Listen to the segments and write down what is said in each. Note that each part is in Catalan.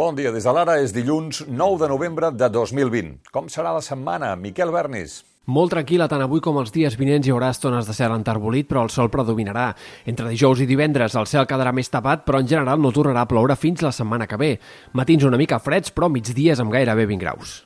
Bon dia, des de l'ara és dilluns 9 de novembre de 2020. Com serà la setmana? Miquel Bernis. Molt tranquil·la, tant avui com els dies vinents hi haurà estones de cel enterbolit, però el sol predominarà. Entre dijous i divendres el cel quedarà més tapat, però en general no tornarà a ploure fins la setmana que ve. Matins una mica freds, però migdies amb gairebé 20 graus.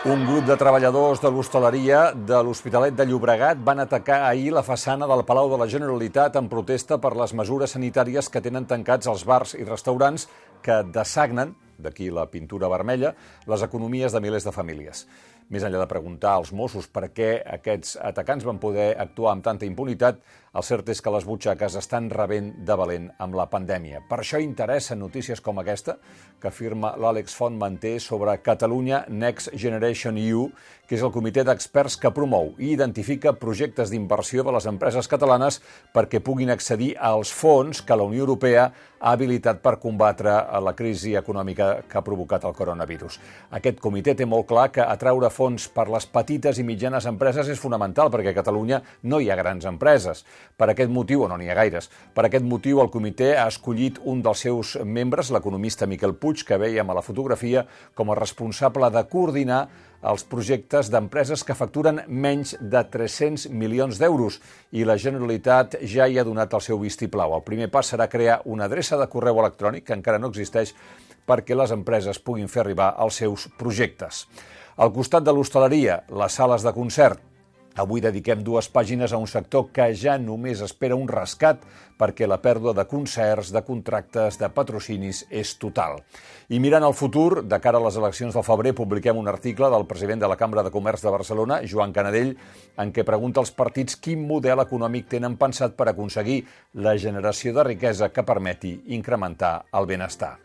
Un grup de treballadors de l'hostaleria de l'Hospitalet de Llobregat van atacar ahir la façana del Palau de la Generalitat en protesta per les mesures sanitàries que tenen tancats els bars i restaurants que dessagnen, d'aquí la pintura vermella, les economies de milers de famílies. Més enllà de preguntar als Mossos per què aquests atacants van poder actuar amb tanta impunitat, el cert és que les butxaques estan rebent de valent amb la pandèmia. Per això interessen notícies com aquesta, que afirma l'Àlex Font Manté sobre Catalunya Next Generation EU, que és el comitè d'experts que promou i identifica projectes d'inversió de les empreses catalanes perquè puguin accedir als fons que la Unió Europea ha habilitat per combatre la crisi econòmica que ha provocat el coronavirus. Aquest comitè té molt clar que atraure fons per les petites i mitjanes empreses és fonamental perquè a Catalunya no hi ha grans empreses. Per aquest motiu, o no n'hi ha gaires, per aquest motiu el comitè ha escollit un dels seus membres, l'economista Miquel Puig, que veiem a la fotografia, com a responsable de coordinar els projectes d'empreses que facturen menys de 300 milions d'euros i la Generalitat ja hi ha donat el seu vistiplau. El primer pas serà crear una adreça de correu electrònic que encara no existeix perquè les empreses puguin fer arribar els seus projectes. Al costat de l'hostaleria, les sales de concert, Avui dediquem dues pàgines a un sector que ja només espera un rescat perquè la pèrdua de concerts, de contractes, de patrocinis és total. I mirant al futur, de cara a les eleccions del febrer, publiquem un article del president de la Cambra de Comerç de Barcelona, Joan Canadell, en què pregunta als partits quin model econòmic tenen pensat per aconseguir la generació de riquesa que permeti incrementar el benestar.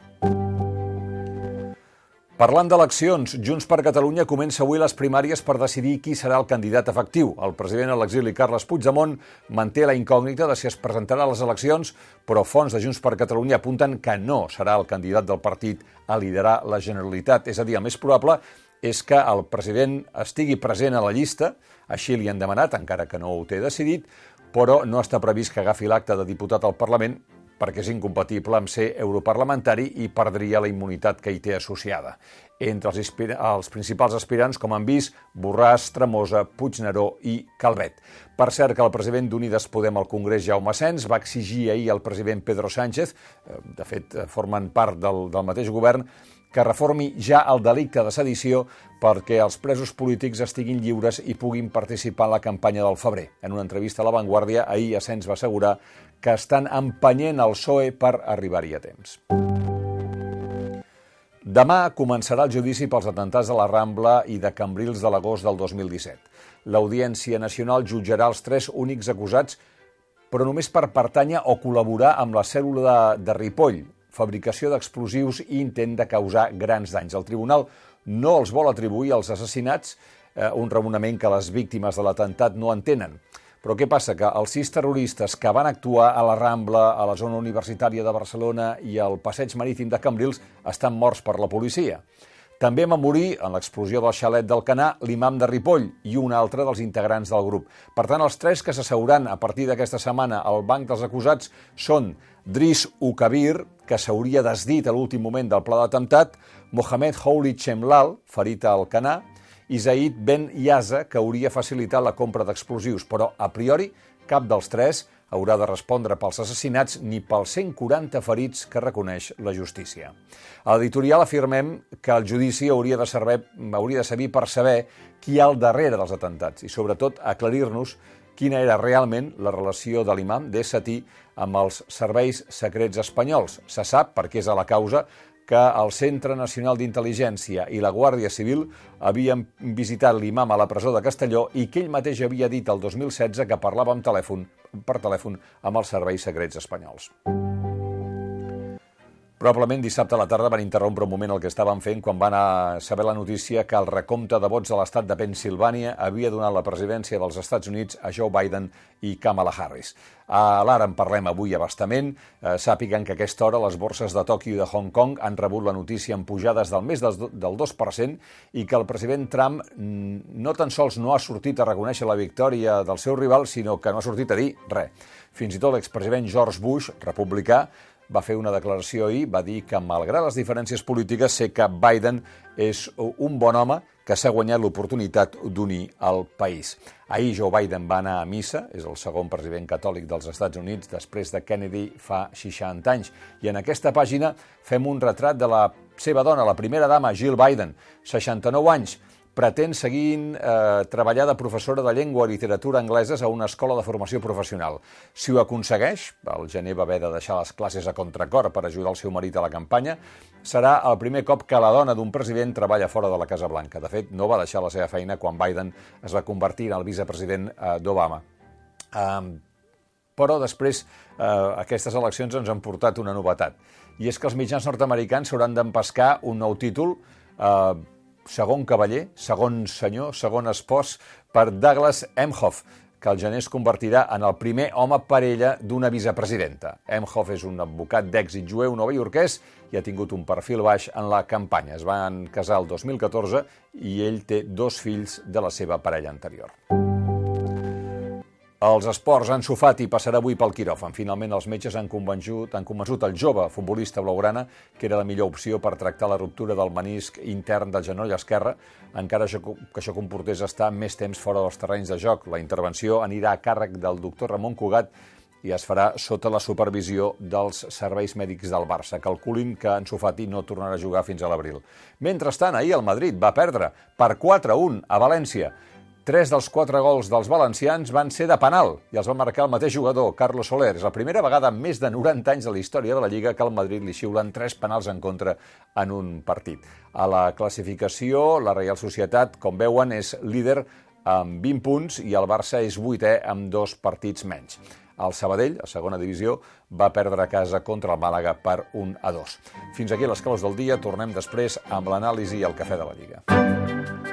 Parlant d'eleccions, Junts per Catalunya comença avui les primàries per decidir qui serà el candidat efectiu. El president a l'exili, Carles Puigdemont, manté la incògnita de si es presentarà a les eleccions, però fons de Junts per Catalunya apunten que no serà el candidat del partit a liderar la Generalitat. És a dir, el més probable és que el president estigui present a la llista, així li han demanat, encara que no ho té decidit, però no està previst que agafi l'acte de diputat al Parlament perquè és incompatible amb ser europarlamentari i perdria la immunitat que hi té associada. Entre els, els principals aspirants, com han vist, Borràs, Tremosa, Puigneró i Calvet. Per cert, que el president d'Unides Podem al Congrés, Jaume Sens, va exigir ahir al president Pedro Sánchez, eh, de fet, formen part del, del mateix govern, que reformi ja el delicte de sedició perquè els presos polítics estiguin lliures i puguin participar en la campanya del febrer. En una entrevista a La Vanguardia, ahir Asens va assegurar que estan empenyent el PSOE per arribar-hi a temps. Demà començarà el judici pels atentats de la Rambla i de Cambrils de l'agost del 2017. L'Audiència Nacional jutjarà els tres únics acusats, però només per pertànyer o col·laborar amb la cèl·lula de, de Ripoll, fabricació d'explosius i intent de causar grans danys. El tribunal no els vol atribuir als assassinats, eh, un raonament que les víctimes de l'atemptat no entenen. Però què passa? Que els sis terroristes que van actuar a la Rambla, a la zona universitària de Barcelona i al passeig marítim de Cambrils estan morts per la policia. També va morir en l'explosió del xalet del Canà l'imam de Ripoll i un altre dels integrants del grup. Per tant, els tres que s'asseuran a partir d'aquesta setmana al banc dels acusats són Dris Ukabir, que s'hauria desdit a l'últim moment del pla d'atemptat, Mohamed Houli Chemlal, ferit al Canà, i Zaid Ben Yaza, que hauria facilitat la compra d'explosius, però a priori cap dels tres haurà de respondre pels assassinats ni pels 140 ferits que reconeix la justícia. A l'editorial afirmem que el judici hauria de, servir, hauria de servir per saber qui hi ha al darrere dels atentats i, sobretot, aclarir-nos quina era realment la relació de l'imam de Satí amb els serveis secrets espanyols. Se sap, perquè és a la causa, que el Centre Nacional d'Intel·ligència i la Guàrdia Civil havien visitat l'imam a la presó de Castelló i que ell mateix havia dit el 2016 que parlava amb telèfon, per telèfon amb els serveis secrets espanyols. Probablement dissabte a la tarda van interrompre un moment el que estaven fent quan van a saber la notícia que el recompte de vots de l'estat de Pensilvània havia donat la presidència dels Estats Units a Joe Biden i Kamala Harris. A l'ara en parlem avui abastament. Eh, sàpiguen que a aquesta hora les borses de Tòquio i de Hong Kong han rebut la notícia en pujades del més del 2% i que el president Trump no tan sols no ha sortit a reconèixer la victòria del seu rival, sinó que no ha sortit a dir res. Fins i tot l'expresident George Bush, republicà, va fer una declaració ahir, va dir que malgrat les diferències polítiques sé que Biden és un bon home que s'ha guanyat l'oportunitat d'unir el país. Ahir Joe Biden va anar a missa, és el segon president catòlic dels Estats Units després de Kennedy fa 60 anys. I en aquesta pàgina fem un retrat de la seva dona, la primera dama, Jill Biden, 69 anys, pretén seguir eh, treballar de professora de llengua i literatura angleses a una escola de formació professional. Si ho aconsegueix, el gener va haver de deixar les classes a contracor per ajudar el seu marit a la campanya, serà el primer cop que la dona d'un president treballa fora de la Casa Blanca. De fet, no va deixar la seva feina quan Biden es va convertir en el vicepresident eh, d'Obama. Um, però després eh, aquestes eleccions ens han portat una novetat, i és que els mitjans nord-americans s'hauran d'empescar un nou títol eh, segon cavaller, segon senyor, segon espòs per Douglas Emhoff, que el gener es convertirà en el primer home parella d'una vicepresidenta. Emhoff és un advocat d'èxit jueu novaiorquès i ha tingut un perfil baix en la campanya. Es van casar el 2014 i ell té dos fills de la seva parella anterior. Els esports, han sofat i passarà avui pel quiròfan. Finalment, els metges han convençut, han convençut el jove futbolista blaugrana que era la millor opció per tractar la ruptura del menisc intern del genoll esquerre, encara que això comportés estar més temps fora dels terrenys de joc. La intervenció anirà a càrrec del doctor Ramon Cugat i es farà sota la supervisió dels serveis mèdics del Barça. Calculin que en Sofati no tornarà a jugar fins a l'abril. Mentrestant, ahir el Madrid va perdre per 4-1 a València. Tres dels quatre gols dels valencians van ser de penal i els va marcar el mateix jugador, Carlos Soler. És la primera vegada en més de 90 anys de la història de la Lliga que al Madrid li xiulen tres penals en contra en un partit. A la classificació, la Reial Societat, com veuen, és líder amb 20 punts i el Barça és vuitè amb dos partits menys. El Sabadell, a segona divisió, va perdre a casa contra el Màlaga per 1 a 2. Fins aquí les claus del dia. Tornem després amb l'anàlisi i el cafè de la Lliga.